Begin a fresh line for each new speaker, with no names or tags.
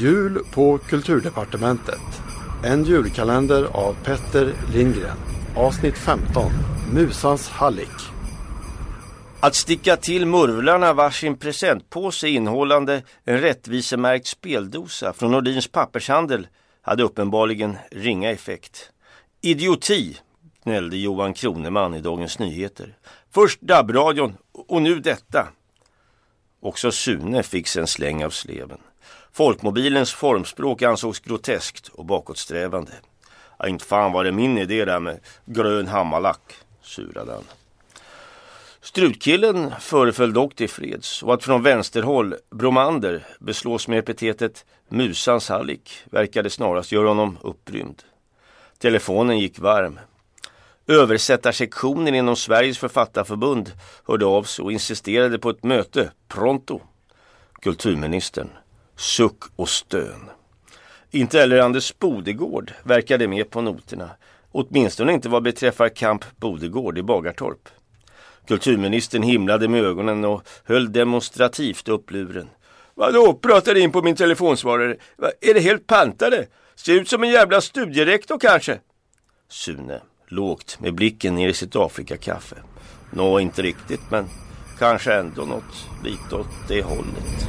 Jul på Kulturdepartementet. En julkalender av Petter Lindgren. Avsnitt 15. Musans hallick.
Att sticka till murvlarna varsin presentpåse innehållande en rättvisemärkt speldosa från Nordins pappershandel hade uppenbarligen ringa effekt. Idioti, gnällde Johan Kroneman i Dagens Nyheter. Först DAB-radion och nu detta. Också Sune fick sig en släng av sleven. Folkmobilens formspråk ansågs groteskt och bakåtsträvande. Ja, inte fan var det min idé där med grön hammarlack, surade han. Strutkillen föreföll dock till freds och att från vänsterhåll Bromander beslås med epitetet musans hallick verkade snarast göra honom upprymd. Telefonen gick varm. Översättarsektionen inom Sveriges författarförbund hörde av sig och insisterade på ett möte, pronto. Kulturministern, suck och stön. Inte heller Anders Bodegård verkade med på noterna. Åtminstone inte vad beträffar Kamp Bodegård i Bagartorp. Kulturministern himlade med ögonen och höll demonstrativt upp luren. Vadå, pratade in på min telefonsvarare. Är det helt pantade? Ser ut som en jävla studierektor kanske? Sune, lågt med blicken ner i sitt Afrikakaffe. Nå, inte riktigt, men kanske ändå något lite åt det hållet.